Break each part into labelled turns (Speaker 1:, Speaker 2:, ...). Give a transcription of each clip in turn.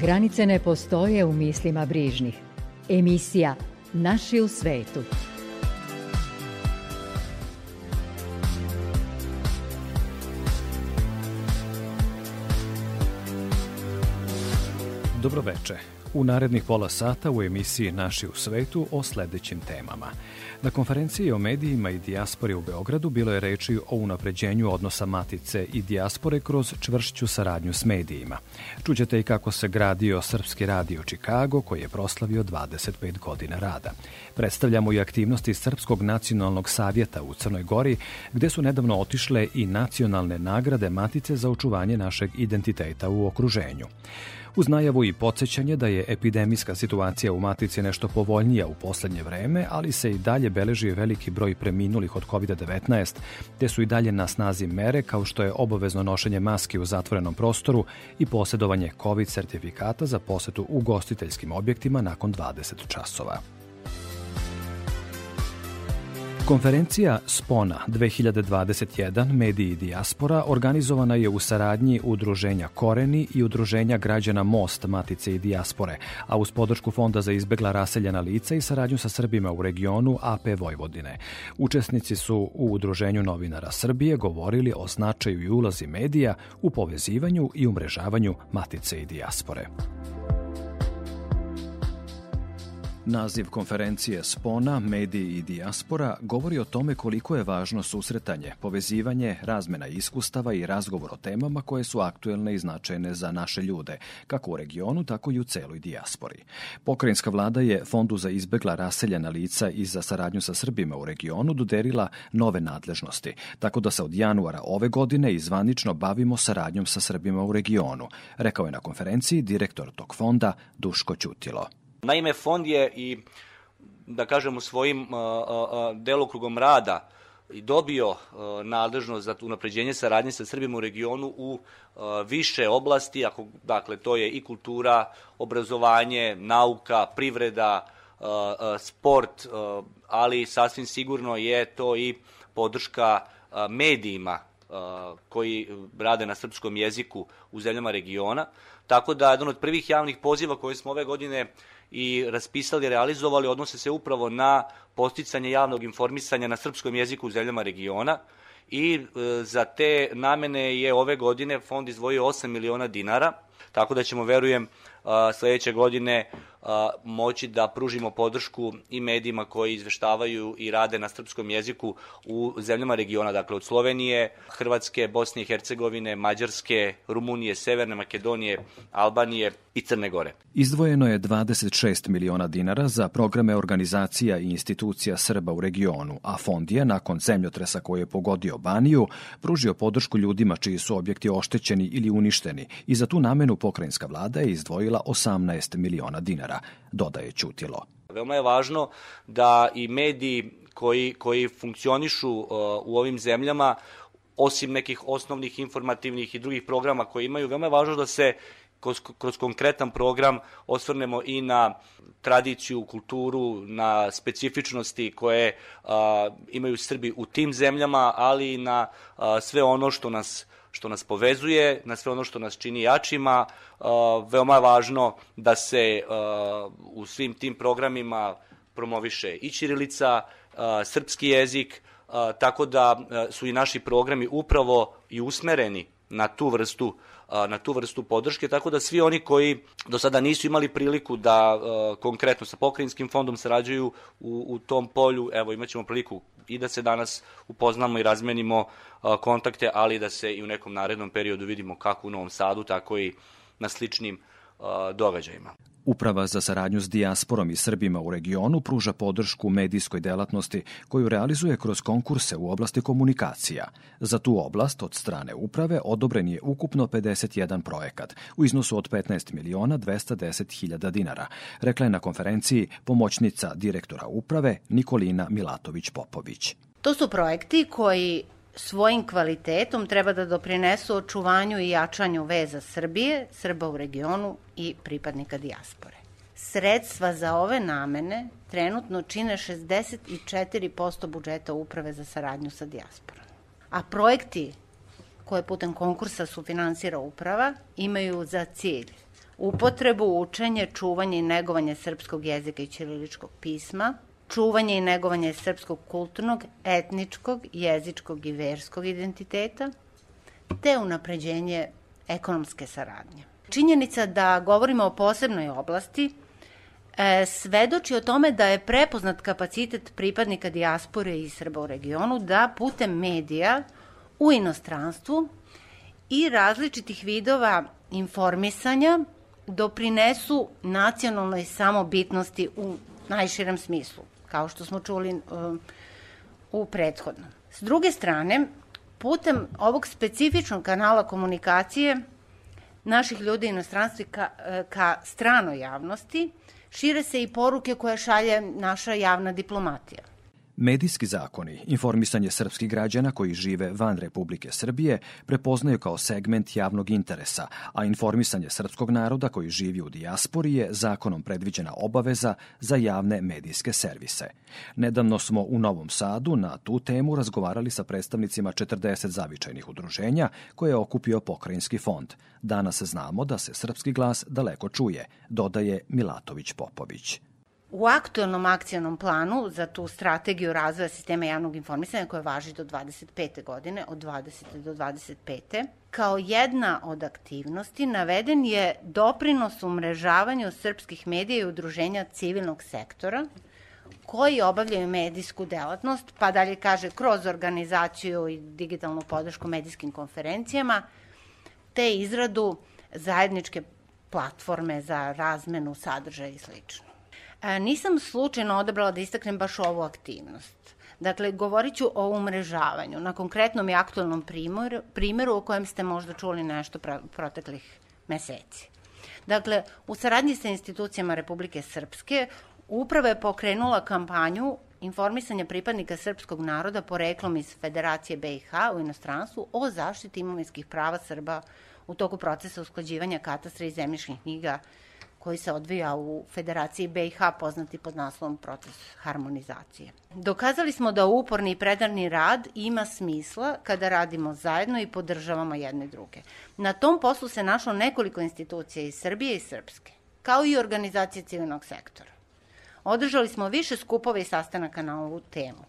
Speaker 1: Granice ne postoje u mislima brižnih. Emisija Naši u svetu.
Speaker 2: Dobroveče. U narednih pola sata u emisiji Naši u svetu o sledećim temama. Na konferenciji o medijima i dijaspori u Beogradu bilo je reči o unapređenju odnosa matice i dijaspore kroz čvršću saradnju s medijima. Čućete i kako se gradio Srpski radio Čikago koji je proslavio 25 godina rada. Predstavljamo i aktivnosti Srpskog nacionalnog savjeta u Crnoj Gori gde su nedavno otišle i nacionalne nagrade matice za očuvanje našeg identiteta u okruženju uz najavu i podsjećanje da je epidemijska situacija u Matici nešto povoljnija u poslednje vreme, ali se i dalje beleži veliki broj preminulih od COVID-19, te su i dalje na snazi mere kao što je obavezno nošenje maski u zatvorenom prostoru i posjedovanje COVID sertifikata za posetu u gostiteljskim objektima nakon 20 časova. Konferencija Spona 2021 Mediji i dijaspora organizovana je u saradnji Udruženja Koreni i Udruženja građana Most Matice i dijaspore, a uz podršku Fonda za izbegla raseljena lica i saradnju sa Srbima u regionu AP Vojvodine. Učesnici su u Udruženju novinara Srbije govorili o značaju i ulazi medija u povezivanju i umrežavanju Matice i dijaspore. Naziv konferencije Spona, mediji i dijaspora govori o tome koliko je važno susretanje, povezivanje, razmena iskustava i razgovor o temama koje su aktuelne i značajne za naše ljude, kako u regionu, tako i u celoj dijaspori. Pokrajinska vlada je Fondu za izbegla raseljena lica i za saradnju sa Srbima u regionu doderila nove nadležnosti, tako da se od januara ove godine izvanično bavimo saradnjom sa Srbima u regionu, rekao je na konferenciji direktor tog fonda Duško Ćutilo.
Speaker 3: Naime, fond je i, da kažemo, svojim uh, uh, delokrugom rada i dobio nadležnost za unapređenje saradnje sa Srbima u regionu u više oblasti, ako, dakle, to je i kultura, obrazovanje, nauka, privreda, sport, ali sasvim sigurno je to i podrška medijima koji rade na srpskom jeziku u zemljama regiona. Tako da jedan od prvih javnih poziva koje smo ove godine i raspisali, realizovali, odnose se upravo na posticanje javnog informisanja na srpskom jeziku u zemljama regiona i e, za te namene je ove godine fond izdvojio 8 miliona dinara, tako da ćemo, verujem, sledeće godine moći da pružimo podršku i medijima koji izveštavaju i rade na srpskom jeziku u zemljama regiona, dakle od Slovenije, Hrvatske, Bosne i Hercegovine, Mađarske, Rumunije, Severne Makedonije, Albanije i Crne Gore.
Speaker 2: Izdvojeno je 26 miliona dinara za programe organizacija i institucija Srba u regionu, a fond je, nakon zemljotresa koje je pogodio Baniju, pružio podršku ljudima čiji su objekti oštećeni ili uništeni i za tu namenu pokrajinska vlada je izdvojila 18 miliona dinara, dodaje Ćutilo.
Speaker 3: Veoma je važno da i mediji koji, koji funkcionišu uh, u ovim zemljama osim nekih osnovnih informativnih i drugih programa koje imaju, veoma je važno da se kroz, kroz konkretan program osvrnemo i na tradiciju, kulturu, na specifičnosti koje a, imaju Srbi u tim zemljama, ali i na a, sve ono što nas što nas povezuje, na sve ono što nas čini jačima. Veoma je važno da se u svim tim programima promoviše i Ćirilica, srpski jezik, tako da su i naši programi upravo i usmereni na tu vrstu na tu vrstu podrške, tako da svi oni koji do sada nisu imali priliku da konkretno sa pokrajinskim fondom sarađuju u, u tom polju, evo imaćemo priliku i da se danas upoznamo i razmenimo kontakte, ali da se i u nekom narednom periodu vidimo kako u Novom Sadu, tako i na sličnim događajima.
Speaker 2: Uprava za saradnju s dijasporom i Srbima u regionu pruža podršku medijskoj delatnosti koju realizuje kroz konkurse u oblasti komunikacija. Za tu oblast od strane uprave odobren je ukupno 51 projekat u iznosu od 15 miliona 210 hiljada dinara, rekla je na konferenciji pomoćnica direktora uprave Nikolina Milatović-Popović.
Speaker 4: To su projekti koji svojim kvalitetom treba da doprinesu očuvanju i jačanju veza Srbije, Srba u regionu i pripadnika dijaspore. Sredstva za ove namene trenutno čine 64% budžeta Uprave za saradnju sa dijasporom. A projekti koje putem konkursa su finansira uprava imaju za cilj upotrebu, učenje, čuvanje i negovanje srpskog jezika i ćiriličkog pisma, čuvanje i negovanje srpskog kulturnog, etničkog, jezičkog i verskog identiteta, te unapređenje ekonomske saradnje. Činjenica da govorimo o posebnoj oblasti e, svedoči o tome da je prepoznat kapacitet pripadnika dijaspore i Srba u regionu da putem medija u inostranstvu i različitih vidova informisanja doprinesu nacionalnoj samobitnosti u najširem smislu kao što smo čuli um, u prethodnom. S druge strane, putem ovog specifičnog kanala komunikacije naših ljudi inostranstvi ka, ka stranoj javnosti, šire se i poruke koje šalje naša javna diplomatija.
Speaker 2: Medijski zakoni, informisanje srpskih građana koji žive van Republike Srbije prepoznaju kao segment javnog interesa, a informisanje srpskog naroda koji živi u dijaspori je zakonom predviđena obaveza za javne medijske servise. Nedavno smo u Novom Sadu na tu temu razgovarali sa predstavnicima 40 zavičajnih udruženja koje je okupio Pokrajinski fond. Danas znamo da se srpski glas daleko čuje, dodaje Milatović Popović.
Speaker 4: U aktuelnom akcijnom planu za tu strategiju razvoja sistema javnog informisanja koja važi do 25. godine, od 20. do 25. Kao jedna od aktivnosti naveden je doprinos umrežavanju srpskih medija i udruženja civilnog sektora koji obavljaju medijsku delatnost, pa dalje kaže kroz organizaciju i digitalnu podršku medijskim konferencijama, te izradu zajedničke platforme za razmenu sadržaja i slično. A, nisam slučajno odabrala da istaknem baš ovu aktivnost. Dakle, govorit ću o umrežavanju na konkretnom i aktualnom primjeru, o kojem ste možda čuli nešto proteklih meseci. Dakle, u saradnji sa institucijama Republike Srpske, uprava je pokrenula kampanju informisanja pripadnika srpskog naroda poreklom iz Federacije BiH u inostranstvu o zaštiti imovinskih prava Srba u toku procesa usklađivanja katastra i zemljišnih knjiga koji se odvija u Federaciji BiH poznati pod naslovom proces harmonizacije. Dokazali smo da uporni i predarni rad ima smisla kada radimo zajedno i podržavamo jedne druge. Na tom poslu se našlo nekoliko institucija iz Srbije i Srpske, kao i organizacije civilnog sektora. Održali smo više skupova i sastanaka na ovu temu.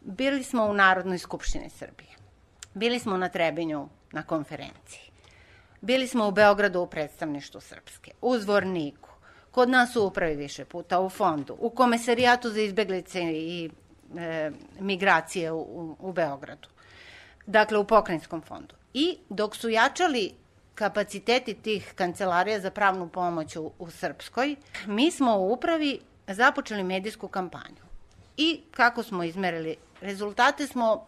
Speaker 4: Bili smo u Narodnoj skupštini Srbije. Bili smo na Trebinju na konferenciji. Bili smo u Beogradu u predstavništu Srpske, u Zvorniku, kod nas u upravi više puta, u fondu, u komesarijatu za izbeglice i e, migracije u, u Beogradu. Dakle, u pokrajinskom fondu. I dok su jačali kapaciteti tih kancelarija za pravnu pomoć u, u Srpskoj, mi smo u upravi započeli medijsku kampanju. I kako smo izmerili rezultate smo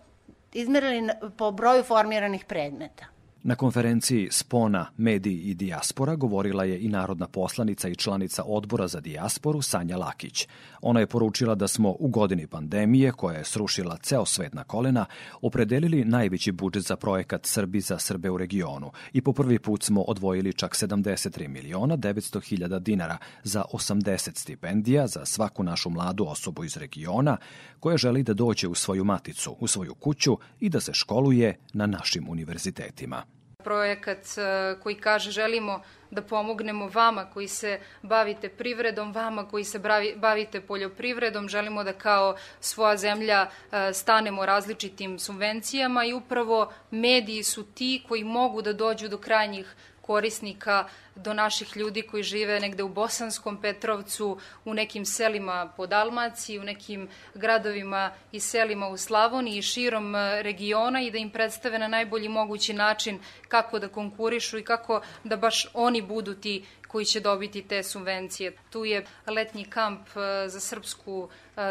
Speaker 4: izmerili po broju formiranih predmeta.
Speaker 2: Na konferenciji Spona, mediji i dijaspora govorila je i narodna poslanica i članica odbora za dijasporu Sanja Lakić. Ona je poručila da smo u godini pandemije, koja je srušila ceo svet na kolena, opredelili najveći budžet za projekat Srbi za Srbe u regionu i po prvi put smo odvojili čak 73 miliona 900 hiljada dinara za 80 stipendija za svaku našu mladu osobu iz regiona koja želi da dođe u svoju maticu, u svoju kuću i da se školuje na našim univerzitetima
Speaker 5: projekat e, koji kaže želimo da pomognemo vama koji se bavite privredom, vama koji se bavite poljoprivredom, želimo da kao svoja zemlja e, stanemo različitim subvencijama i upravo mediji su ti koji mogu da dođu do krajnjih korisnika do naših ljudi koji žive negde u Bosanskom Petrovcu, u nekim selima po Dalmaciji, u nekim gradovima i selima u Slavoniji i širom e, regiona i da im predstave na najbolji mogući način kako da konkurišu i kako da baš oni budu ti koji će dobiti te subvencije. Tu je letnji kamp e, za srpsku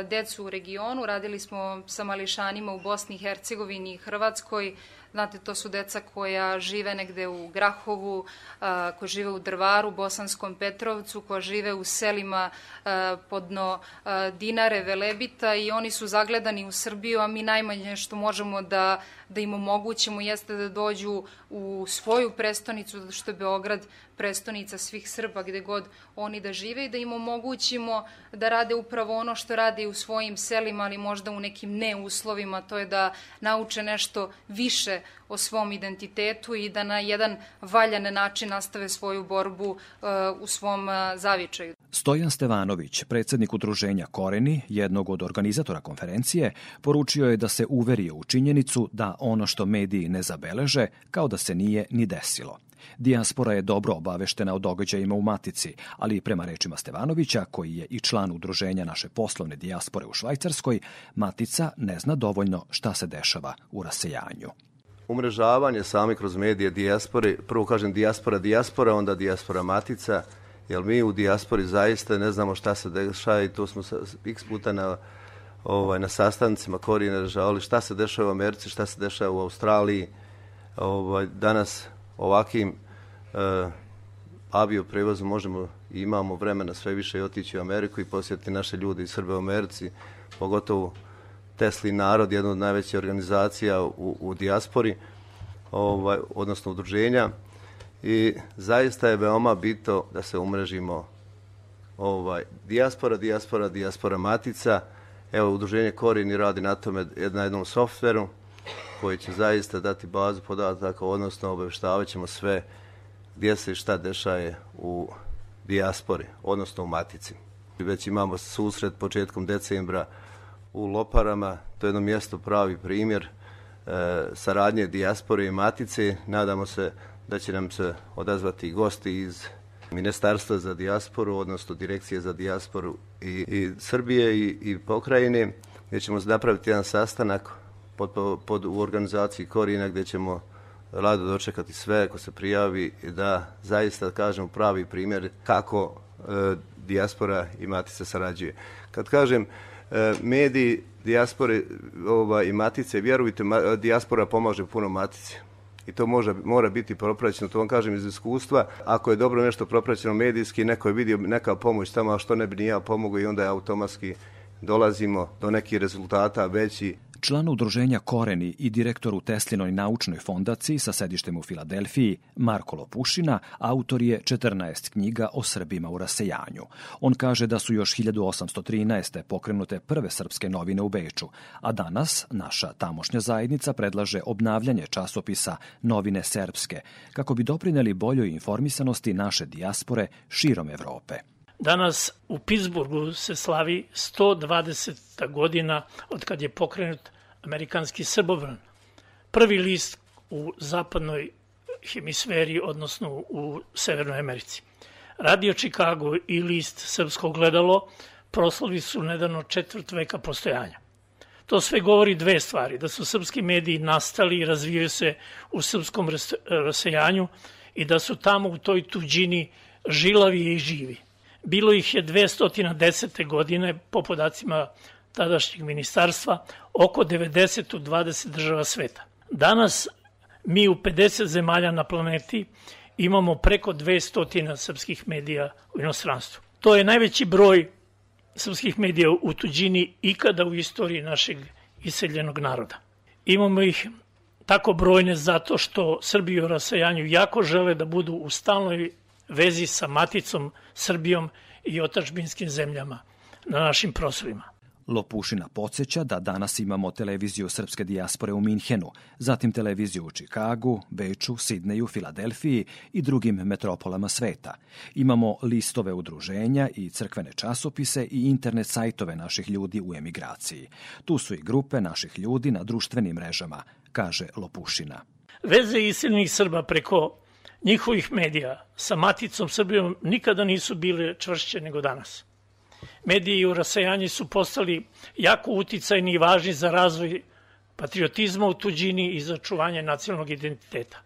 Speaker 5: decu u regionu. Radili smo sa mališanima u Bosni i Hercegovini i Hrvatskoj. Znate, to su deca koja žive negde u Grahovu, koja žive u Drvaru, Bosanskom Petrovcu, koja žive u selima podno Dinare, Velebita i oni su zagledani u Srbiju, a mi najmanje što možemo da, da im omogućimo jeste da dođu u svoju prestonicu, što je Beograd prestonica svih Srba gde god oni da žive i da im omogućimo da rade upravo ono što rade u svojim selima, ali možda u nekim neuslovima, to je da nauče nešto više o svom identitetu i da na jedan valjan način nastave svoju borbu uh, u svom uh, zavičaju.
Speaker 2: Stojan Stevanović, predsednik udruženja Koreni, jednog od organizatora konferencije, poručio je da se uveri u činjenicu da ono što mediji ne zabeleže, kao da se nije ni desilo. Dijaspora je dobro obaveštena o događajima u Matici, ali prema rečima Stevanovića, koji je i član udruženja naše poslovne dijaspore u Švajcarskoj, Matica ne zna dovoljno šta se dešava u rasejanju
Speaker 6: umrežavanje sami kroz medije dijaspore, prvo kažem dijaspora, dijaspora, onda dijaspora matica, jer mi u dijaspori zaista ne znamo šta se dešava i to smo x puta na, ovaj, na sastancima korijene ražavali šta se dešava u Americi, šta se dešava u Australiji. Ovaj, danas ovakvim uh, avio prevozom možemo i imamo vremena sve više i otići u Ameriku i posjetiti naše ljude iz Srbe u Americi, pogotovo Tesli narod, jedna od najvećih organizacija u, u dijaspori, ovaj, odnosno udruženja. I zaista je veoma bito da se umrežimo ovaj, dijaspora, dijaspora, dijaspora matica. Evo, udruženje Korini radi na tome na jednom softveru koji će zaista dati bazu podataka, odnosno obaveštavat sve gdje se i šta dešaje u dijaspori, odnosno u matici. Već imamo susret početkom decembra u Loparama, to je jedno mjesto pravi primjer e, saradnje dijaspore i matice. Nadamo se da će nam se odazvati gosti iz Ministarstva za dijasporu, odnosno Direkcije za dijasporu i, i Srbije i, i pokrajine, gdje ćemo napraviti jedan sastanak pod, pod, u organizaciji Korina gdje ćemo rado dočekati sve ako se prijavi da zaista kažemo pravi primjer kako e, dijaspora i matica sarađuje. Kad kažem e, mediji, dijaspore ovaj, i matice, vjerujte, ma, dijaspora pomaže puno matice. I to može, mora biti propraćeno, to vam kažem iz iskustva. Ako je dobro nešto propraćeno medijski, neko je vidio neka pomoć tamo, a što ne bi ni ja pomogao i onda je automatski dolazimo do nekih rezultata veći
Speaker 2: član udruženja Koreni i direktor u Teslinoj naučnoj fondaciji sa sedištem u Filadelfiji, Marko Lopušina, autor je 14 knjiga o Srbima u rasejanju. On kaže da su još 1813. pokrenute prve srpske novine u Beču, a danas naša tamošnja zajednica predlaže obnavljanje časopisa Novine Srpske, kako bi doprineli boljoj informisanosti naše dijaspore širom Evrope.
Speaker 7: Danas u Pittsburghu se slavi 120. godina od kad je pokrenut amerikanski srbobran. Prvi list u zapadnoj hemisferi, odnosno u Severnoj Americi. Radio Chicago i list Srpsko gledalo proslovi su nedavno četvrt veka postojanja. To sve govori dve stvari, da su srpski mediji nastali i razvijaju se u srpskom rasejanju i da su tamo u toj tuđini žilavi i živi. Bilo ih je 210. godine, po podacima tadašnjeg ministarstva, oko 90 u 20 država sveta. Danas mi u 50 zemalja na planeti imamo preko 200 srpskih medija u inostranstvu. To je najveći broj srpskih medija u tuđini ikada u istoriji našeg iseljenog naroda. Imamo ih tako brojne zato što Srbi u rasajanju jako žele da budu u stalnoj vezi sa maticom Srbijom i otačbinskim zemljama na našim prostorima.
Speaker 2: Lopušina podsjeća da danas imamo televiziju srpske dijaspore u Minhenu, zatim televiziju u Čikagu, Beču, Sidneju, Filadelfiji i drugim metropolama sveta. Imamo listove udruženja i crkvene časopise i internet sajtove naših ljudi u emigraciji. Tu su i grupe naših ljudi na društvenim mrežama, kaže Lopušina.
Speaker 7: Veze iseljenih Srba preko njihovih medija sa Maticom Srbijom nikada nisu bile čvršće nego danas. Mediji u rasajanju su postali jako uticajni i važni za razvoj patriotizma u tuđini i za čuvanje nacionalnog identiteta.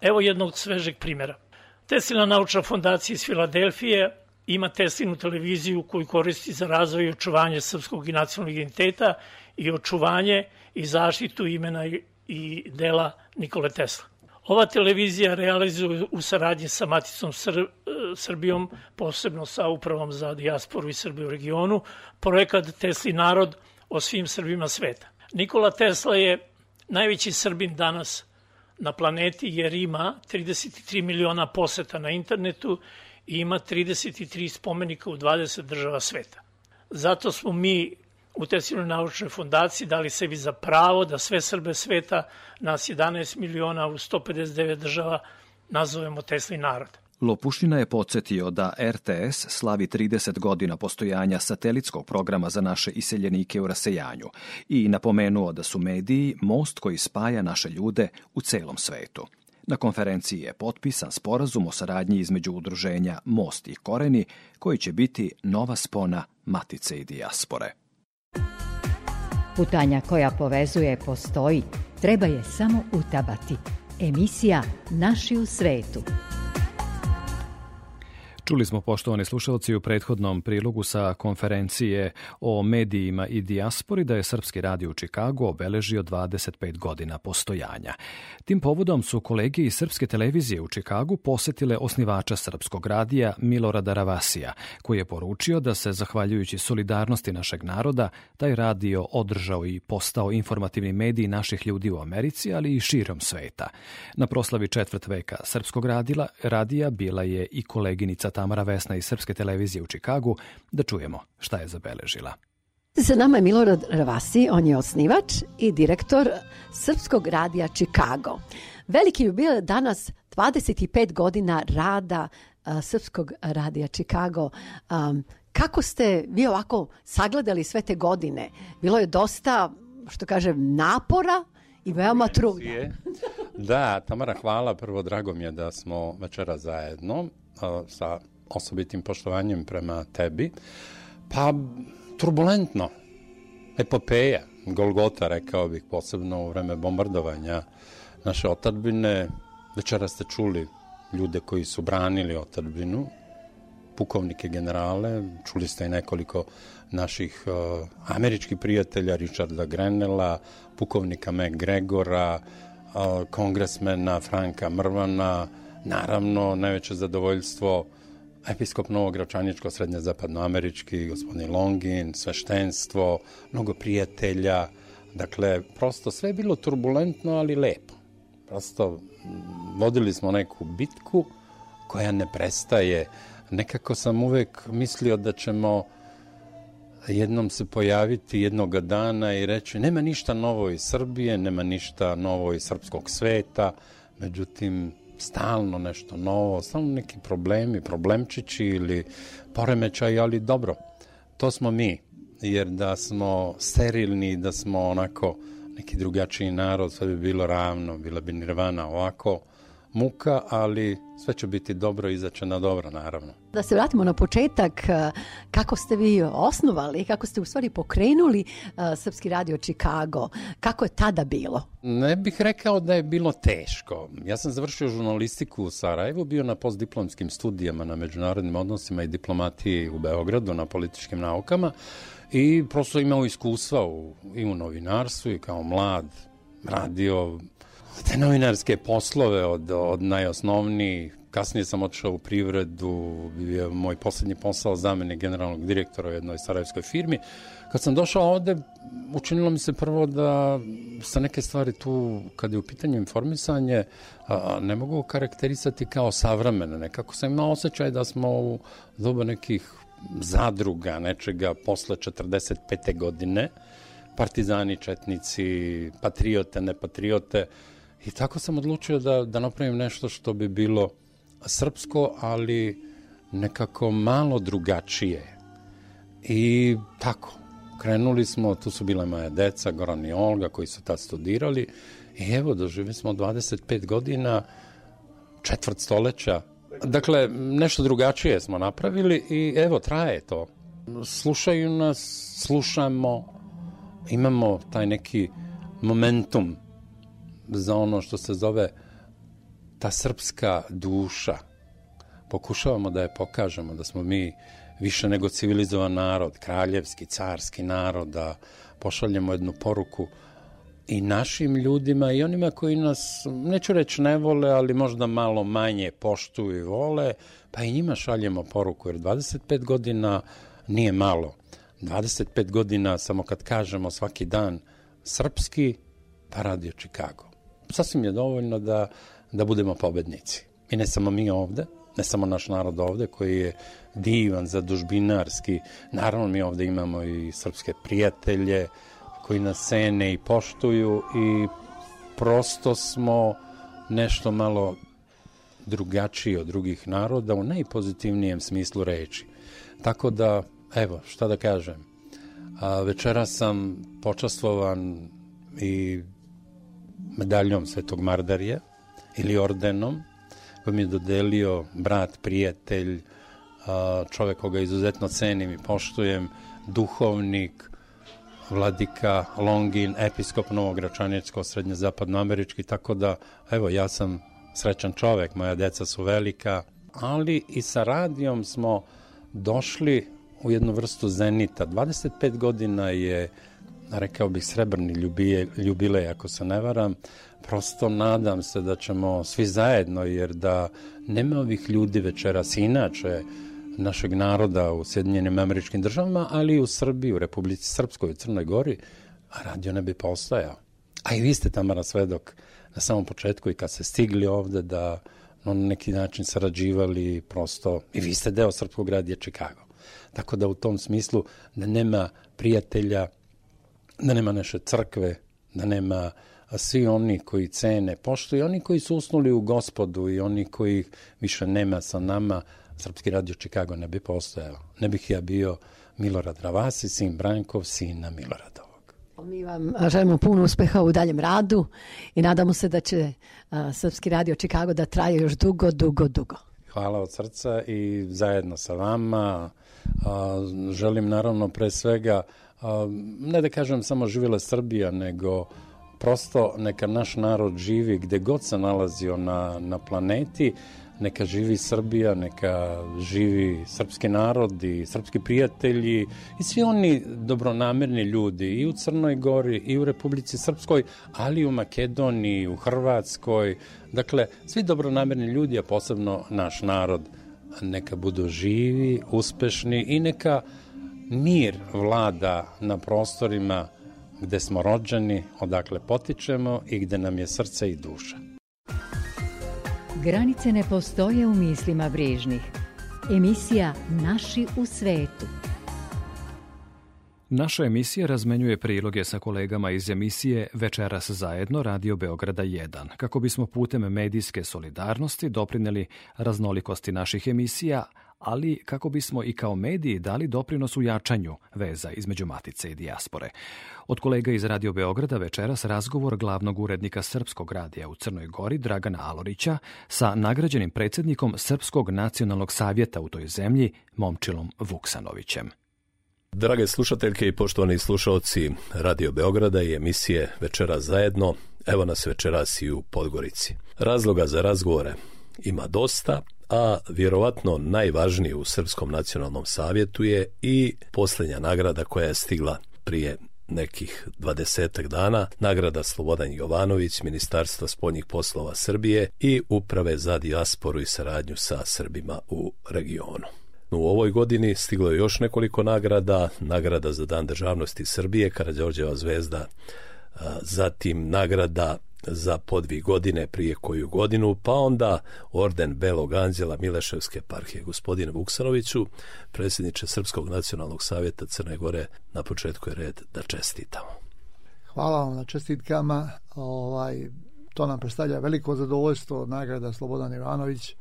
Speaker 7: Evo jednog svežeg primjera. Teslina naučna fondacija iz Filadelfije ima Teslinu televiziju koju koristi za razvoj i očuvanje srpskog i nacionalnog identiteta i očuvanje i zaštitu imena i dela Nikole Tesla. Ova televizija realizuje u saradnji sa Maticom Sr Srbijom, posebno sa Upravom za dijasporu i Srbiju u regionu, projekat Tesli narod o svim Srbima sveta. Nikola Tesla je najveći Srbin danas na planeti jer ima 33 miliona poseta na internetu i ima 33 spomenika u 20 država sveta. Zato smo mi u Teslinoj naučnoj fondaciji dali sebi za pravo da sve Srbe sveta, nas 11 miliona u 159 država, nazovemo Tesli narod.
Speaker 2: Lopušina je podsjetio da RTS slavi 30 godina postojanja satelitskog programa za naše iseljenike u rasejanju i napomenuo da su mediji most koji spaja naše ljude u celom svetu. Na konferenciji je potpisan sporazum o saradnji između udruženja Most i Koreni, koji će biti nova spona Matice i Dijaspore.
Speaker 1: Putanja koja povezuje postoji, treba je samo utabati. Emisija Naši u svetu.
Speaker 2: Čuli smo, poštovani slušalci, u prethodnom prilogu sa konferencije o medijima i dijaspori da je Srpski radio u Čikagu obeležio 25 godina postojanja. Tim povodom su kolege iz Srpske televizije u Čikagu posetile osnivača Srpskog radija Milorada Ravasija, koji je poručio da se, zahvaljujući solidarnosti našeg naroda, taj radio održao i postao informativni medij naših ljudi u Americi, ali i širom sveta. Na proslavi četvrt veka Srpskog radila, radija bila je i koleginica Tamara Vesna iz Srpske televizije u Čikagu, da čujemo šta je zabeležila.
Speaker 8: Sa nama je Milorad Ravasi, on je osnivač i direktor Srpskog radija Čikago. Veliki je bio danas 25 godina rada a, Srpskog radija Čikago. Um, kako ste vi ovako sagledali sve te godine? Bilo je dosta, što kažem, napora i veoma trudno.
Speaker 9: Da, Tamara, hvala. Prvo, drago mi je da smo večera zajedno sa osobitim poštovanjem prema tebi. Pa, turbulentno. Epopeja, Golgota, rekao bih, posebno u vreme bombardovanja naše otadbine. Večera ste čuli ljude koji su branili otadbinu, pukovnike generale, čuli ste i nekoliko naših uh, američkih prijatelja, Richarda Grenela, pukovnika McGregora, uh, kongresmena Franka Mrvana, naravno najveće zadovoljstvo episkop Novogračaničko, srednje zapadnoamerički, gospodin Longin, sveštenstvo, mnogo prijatelja, dakle, prosto sve je bilo turbulentno, ali lepo. Prosto vodili smo neku bitku koja ne prestaje. Nekako sam uvek mislio da ćemo jednom se pojaviti jednoga dana i reći nema ništa novo iz Srbije, nema ništa novo iz srpskog sveta, međutim stalno nešto novo, stalno neki problemi, problemčići ili poremećaj, ali dobro, to smo mi, jer da smo sterilni, da smo onako neki drugačiji narod, sve bi bilo ravno, bila bi nirvana ovako, muka, ali sve će biti dobro, izaće na dobro, naravno.
Speaker 8: Da se vratimo na početak, eh, kako ste vi osnovali, kako ste u stvari pokrenuli uh, Srpski radio Chicago, kako je tada bilo?
Speaker 9: Ne bih rekao da je bilo teško. Ja sam završio žurnalistiku u Sarajevu, bio na postdiplomskim studijama na međunarodnim odnosima i diplomatiji u Beogradu na političkim naukama i prosto imao iskustva u, i u novinarstvu i kao mlad radio te novinarske poslove od, od najosnovnijih. Kasnije sam otišao u privredu, bio moj poslednji posao zamene generalnog direktora u jednoj sarajevskoj firmi. Kad sam došao ovde, učinilo mi se prvo da sa neke stvari tu, kad je u pitanju informisanje, ne mogu karakterisati kao savremene. Nekako sam imao osjećaj da smo u doba nekih zadruga, nečega posle 45. godine, partizani, četnici, patriote, nepatriote, I tako sam odlučio da, da napravim nešto što bi bilo srpsko, ali nekako malo drugačije. I tako, krenuli smo, tu su bile moje deca, Goran i Olga, koji su tad studirali, i evo, doživili smo 25 godina četvrt stoleća. Dakle, nešto drugačije smo napravili i evo, traje to. Slušaju nas, slušamo, imamo taj neki momentum za ono što se zove ta srpska duša. Pokušavamo da je pokažemo, da smo mi više nego civilizovan narod, kraljevski, carski narod, da pošaljemo jednu poruku i našim ljudima i onima koji nas, neću reći ne vole, ali možda malo manje poštuju i vole, pa i njima šaljemo poruku, jer 25 godina nije malo. 25 godina, samo kad kažemo svaki dan srpski, pa radio Chicago. Sasvim je dovoljno da, da budemo pobednici. I ne samo mi ovde, ne samo naš narod ovde koji je divan, zadužbinarski. Naravno mi ovde imamo i srpske prijatelje koji nas cene i poštuju i prosto smo nešto malo drugačiji od drugih naroda u najpozitivnijem smislu reči. Tako da, evo, šta da kažem, a, večera sam počastvovan i medaljom Svetog Mardarija ili ordenom koji mi je dodelio brat, prijatelj, čovek koga izuzetno cenim i poštujem, duhovnik, vladika Longin, episkop Novogračanjecko, srednje-zapadnoamerički, tako da, evo, ja sam srećan čovek, moja deca su velika, ali i sa radijom smo došli u jednu vrstu zenita. 25 godina je, rekao bih, srebrni ljubije, ljubile, ako se ne varam, prosto nadam se da ćemo svi zajedno, jer da nema ovih ljudi večeras inače, našeg naroda u Sjedinjenim američkim državama, ali i u Srbiji, u Republici Srpskoj, u Crnoj Gori, a radio ne bi postojao. A i vi ste, Tamara, svedok na samom početku i kad ste stigli ovde da na neki način sarađivali prosto, i vi ste deo Srpskog radija Čikago. Tako da u tom smislu da nema prijatelja, da nema naše crkve, da nema svi oni koji cene poštuju, oni koji su usnuli u gospodu i oni koji više nema sa nama, Srpski radio Čikago ne bi postojao. Ne bih ja bio Milorad Ravasi, sin Brankov, sina Miloradovog.
Speaker 8: Mi vam želimo puno uspeha u daljem radu i nadamo se da će Srpski radio Čikago da traje još dugo, dugo, dugo.
Speaker 9: Hvala od srca i zajedno sa vama. A, želim naravno pre svega, a, ne da kažem samo živjela Srbija, nego prosto neka naš narod živi gde god se nalazio na, na planeti, neka živi Srbija, neka živi srpski narod i srpski prijatelji i svi oni dobronamerni ljudi i u Crnoj Gori i u Republici Srpskoj, ali i u Makedoniji, u Hrvatskoj. Dakle, svi dobronamerni ljudi, a posebno naš narod, neka budu živi, uspešni i neka mir vlada na prostorima gde smo rođeni, odakle potičemo i gde nam je srce i duša.
Speaker 1: Granice ne postoje u mislima brižnih. Emisija Naši u svetu.
Speaker 2: Naša emisija razmenjuje priloge sa kolegama iz emisije Večeras zajedno Radio Beograda 1, kako bismo putem medijske solidarnosti doprineli raznolikosti naših emisija, ali kako bismo i kao mediji dali doprinos u jačanju veza između Matice i dijaspore. Od kolega iz Radio Beograda večeras razgovor glavnog urednika Srpskog radija u Crnoj Gori Dragana Alorića sa nagrađenim predsednikom Srpskog nacionalnog savjeta u toj zemlji Momčilom Vuksanovićem.
Speaker 10: Drage slušateljke i poštovani slušalci Radio Beograda i emisije Večera zajedno, evo nas večeras i u Podgorici. Razloga za razgovore ima dosta, a vjerovatno najvažniji u Srpskom nacionalnom savjetu je i posljednja nagrada koja je stigla prije nekih dvadesetak dana, nagrada Slobodan Jovanović, Ministarstva spoljnih poslova Srbije i Uprave za dijasporu i saradnju sa Srbima u regionu. U ovoj godini stiglo je još nekoliko nagrada, nagrada za Dan državnosti Srbije, Karadžorđeva zvezda, zatim nagrada za podvi godine prije koju godinu, pa onda orden Belog anđela Mileševske parhije. Gospodine Vuksanoviću, predsjedniče Srpskog nacionalnog savjeta Crne Gore, na početku je red da čestitamo.
Speaker 11: Hvala vam na čestitkama. Ovaj, to nam predstavlja veliko zadovoljstvo nagrada Slobodan Ivanović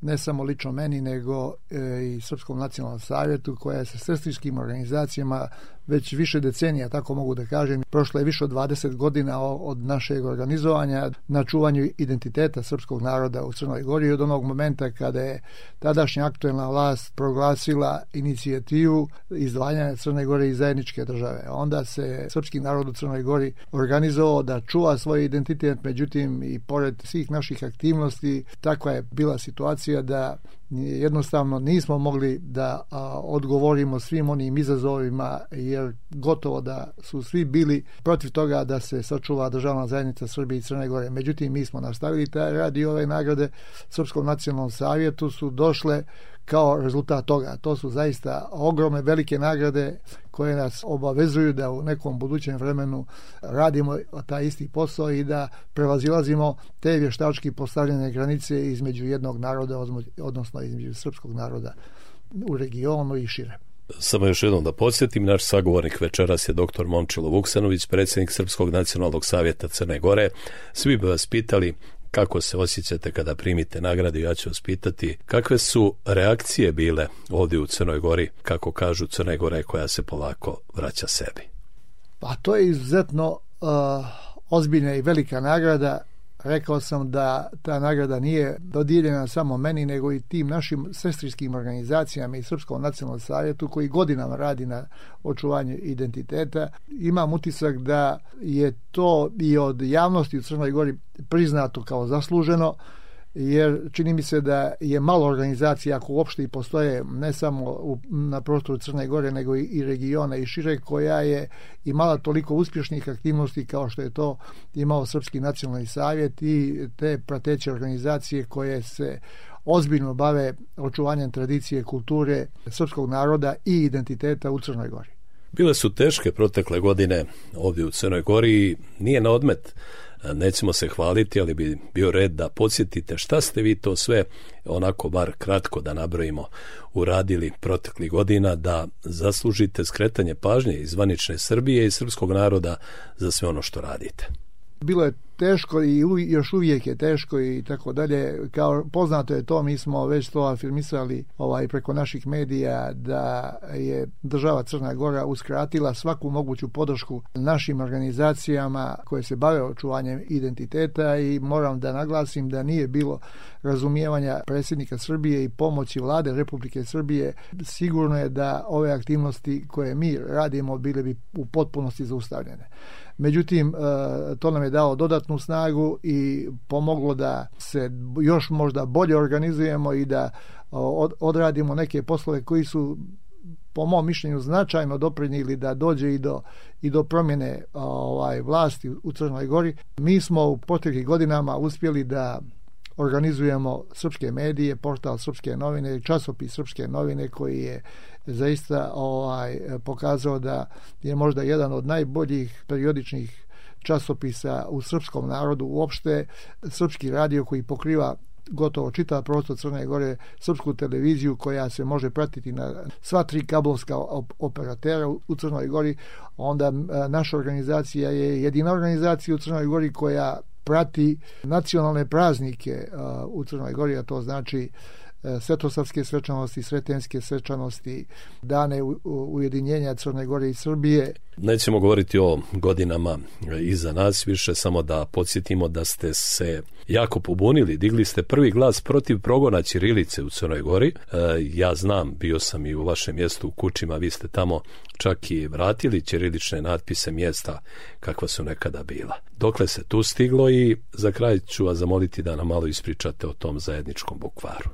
Speaker 11: ne samo lično meni, nego e, i Srpskom nacionalnom savjetu koja je sa srstiškim organizacijama već više decenija, tako mogu da kažem. Prošlo je više od 20 godina od našeg organizovanja na čuvanju identiteta srpskog naroda u Crnoj Gori od onog momenta kada je tadašnja aktuelna vlast proglasila inicijativu izdvajanja Crne Gore iz zajedničke države. Onda se srpski narod u Crnoj Gori organizovao da čuva svoj identitet, međutim i pored svih naših aktivnosti takva je bila situacija da jednostavno nismo mogli da a, odgovorimo svim onim izazovima jer gotovo da su svi bili protiv toga da se sačuva državna zajednica Srbije i Crne Gore. Međutim, mi smo nastavili taj rad i ove nagrade Srpskom nacionalnom savjetu su došle kao rezultat toga. To su zaista ogromne velike nagrade koje nas obavezuju da u nekom budućem vremenu radimo taj isti posao i da prevazilazimo te vještački postavljene granice između jednog naroda, odnosno između srpskog naroda u regionu i šire.
Speaker 10: Samo još jednom da podsjetim, naš sagovornik večeras je dr. Momčilo Vuksanović, predsjednik Srpskog nacionalnog savjeta Crne Gore. Svi bi vas pitali kako se osjećate kada primite nagradu, ja ću vas pitati kakve su reakcije bile ovdje u Crnoj Gori, kako kažu Crne Gore koja se polako vraća sebi.
Speaker 11: Pa to je izuzetno uh, ozbiljna i velika nagrada Rekao sam da ta nagrada nije dodijeljena samo meni, nego i tim našim sestrinskim organizacijama i Srpskom nacionalnom savjetu koji godinama radi na očuvanju identiteta. Imam utisak da je to i od javnosti u Crnoj Gori priznato kao zasluženo, jer čini mi se da je malo organizacija, ako uopšte i postoje ne samo u, na prostoru Crne Gore, nego i, i regiona i šire, koja je imala toliko uspješnih aktivnosti kao što je to imao Srpski nacionalni savjet i te prateće organizacije koje se ozbiljno bave očuvanjem tradicije, kulture srpskog naroda i identiteta u Crnoj Gori.
Speaker 10: Bile su teške protekle godine ovdje u Crnoj Gori nije na odmet nećemo se hvaliti, ali bi bio red da podsjetite šta ste vi to sve, onako bar kratko da nabrojimo, uradili proteklih godina da zaslužite skretanje pažnje iz Srbije i srpskog naroda za sve ono što radite.
Speaker 11: Bilo je teško i još uvijek je teško i tako dalje. Kao poznato je to, mi smo već to afirmisali ovaj preko naših medija da je država Crna Gora uskratila svaku moguću podršku našim organizacijama koje se bave očuvanjem identiteta i moram da naglasim da nije bilo razumijevanja predsjednika Srbije i pomoći vlade Republike Srbije. Sigurno je da ove aktivnosti koje mi radimo bile bi u potpunosti zaustavljene. Međutim, e, to nam je dao dodatnu snagu i pomoglo da se još možda bolje organizujemo i da odradimo neke poslove koji su po mom mišljenju značajno doprinili da dođe i do i do promjene ovaj vlasti u Crnoj Gori. Mi smo u proteklih godinama uspjeli da organizujemo srpske medije, portal Srpske novine, časopis Srpske novine koji je zaista ovaj pokazao da je možda jedan od najboljih periodičnih časopisa u srpskom narodu. Uopšte srpski radio koji pokriva gotovo čitav prostor Crne Gore, srpsku televiziju koja se može pratiti na sva tri kablovska operatera u Crnoj Gori, onda naša organizacija je jedina organizacija u Crnoj Gori koja prati nacionalne praznike u Crnoj Gori, a to znači svetosavske svečanosti, svetenske svečanosti, dane ujedinjenja Crne Gore i Srbije.
Speaker 10: Nećemo govoriti o godinama iza nas, više samo da podsjetimo da ste se jako pobunili, digli ste prvi glas protiv progona Ćirilice u Crnoj Gori. E, ja znam, bio sam i u vašem mjestu u Kučima, vi ste tamo čak i vratili ćirilične natpise mjesta kakva su nekada bila. Dokle se tu stiglo i za kraj ću vas zamoliti da nam malo ispričate o tom zajedničkom bukvaru.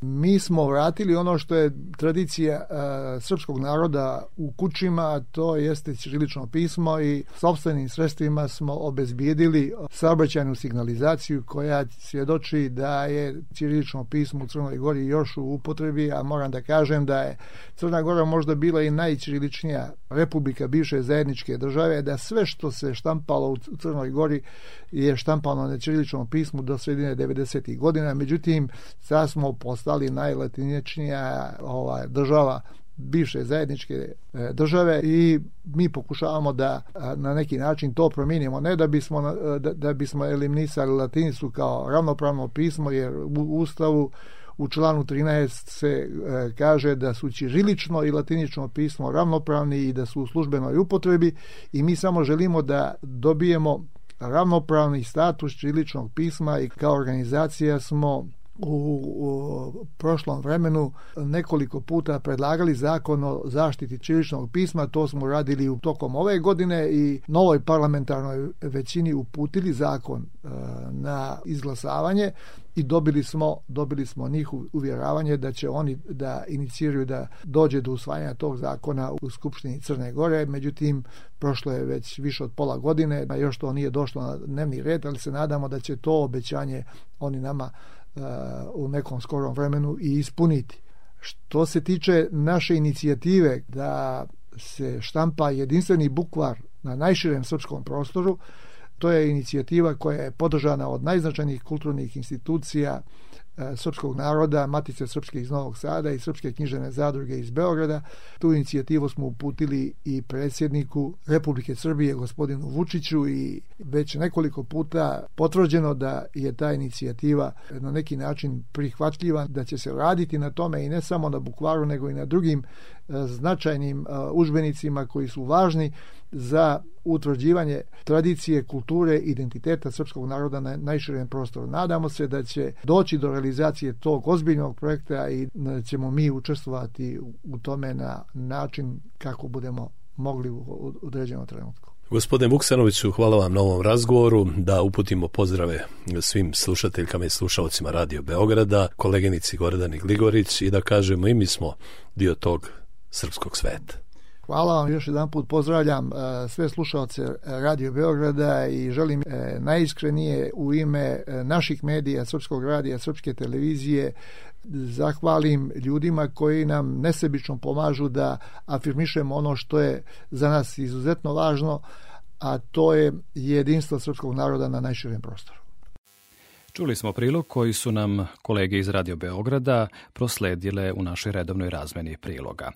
Speaker 11: Mi smo vratili ono što je tradicija uh, srpskog naroda u kućima, to jeste ćirilično pismo i sobstvenim sredstvima smo obezbijedili saobraćajnu signalizaciju koja svjedoči da je ćirilično pismo u Crnoj Gori još u upotrebi, a moram da kažem da je Crna Gora možda bila i najćiriličnija republika bivše zajedničke države, da sve što se štampalo u Crnoj Gori je štampano na ćiriličnom pismu do sredine 90. godina, međutim, sad smo postali najlatinječnija ovaj, država bivše zajedničke e, države i mi pokušavamo da na neki način to promijenimo. Ne da bismo da, da bismo eliminisali latinicu kao ravnopravno pismo jer u ustavu u članu 13 se e, kaže da su ćirilično i latinično pismo ravnopravni i da su u službenoj upotrebi i mi samo želimo da dobijemo ravnopravni status ćiriličnog pisma i kao organizacija smo u, prošlom vremenu nekoliko puta predlagali zakon o zaštiti ćiriličnog pisma, to smo radili u tokom ove godine i novoj parlamentarnoj većini uputili zakon e, na izglasavanje i dobili smo dobili smo njih uvjeravanje da će oni da iniciraju da dođe do usvajanja tog zakona u Skupštini Crne Gore, međutim prošlo je već više od pola godine, još to nije došlo na dnevni red, ali se nadamo da će to obećanje oni nama u nekom skorom vremenu i ispuniti. Što se tiče naše inicijative da se štampa jedinstveni bukvar na najširem srpskom prostoru, to je inicijativa koja je podržana od najznačajnijih kulturnih institucija srpskog naroda, Matice Srpske iz Novog Sada i Srpske knjižene zadruge iz Beograda. Tu inicijativu smo uputili i predsjedniku Republike Srbije, gospodinu Vučiću i već nekoliko puta potvrđeno da je ta inicijativa na neki način prihvatljiva, da će se raditi na tome i ne samo na bukvaru, nego i na drugim e, značajnim e, užbenicima koji su važni za utvrđivanje tradicije, kulture, identiteta srpskog naroda na najširem prostoru. Nadamo se da će doći do realizacije tog ozbiljnog projekta i da ćemo mi učestvovati u tome na način kako budemo mogli u određenom trenutku.
Speaker 10: Gospodine Vuksanoviću, hvala vam na ovom razgovoru, da uputimo pozdrave svim slušateljkama i slušalcima Radio Beograda, koleginici Gordani Gligorić i da kažemo i mi smo dio tog srpskog sveta.
Speaker 11: Hvala vam još jedan put, pozdravljam e, sve slušalce Radio Beograda i želim e, najiskrenije u ime e, naših medija, Srpskog radija, Srpske televizije, zahvalim ljudima koji nam nesebično pomažu da afirmišemo ono što je za nas izuzetno važno, a to je jedinstvo srpskog naroda na najširem prostoru.
Speaker 2: Čuli smo prilog koji su nam kolege iz Radio Beograda prosledile u našoj redovnoj razmeni priloga.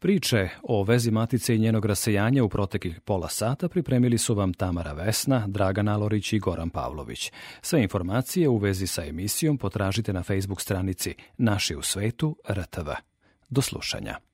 Speaker 2: Priče o vezi Matice i njenog rasejanja u proteklih pola sata pripremili su vam Tamara Vesna, Dragan Alorić i Goran Pavlović. Sve informacije u vezi sa emisijom potražite na Facebook stranici Naši u svetu RTV. Do slušanja.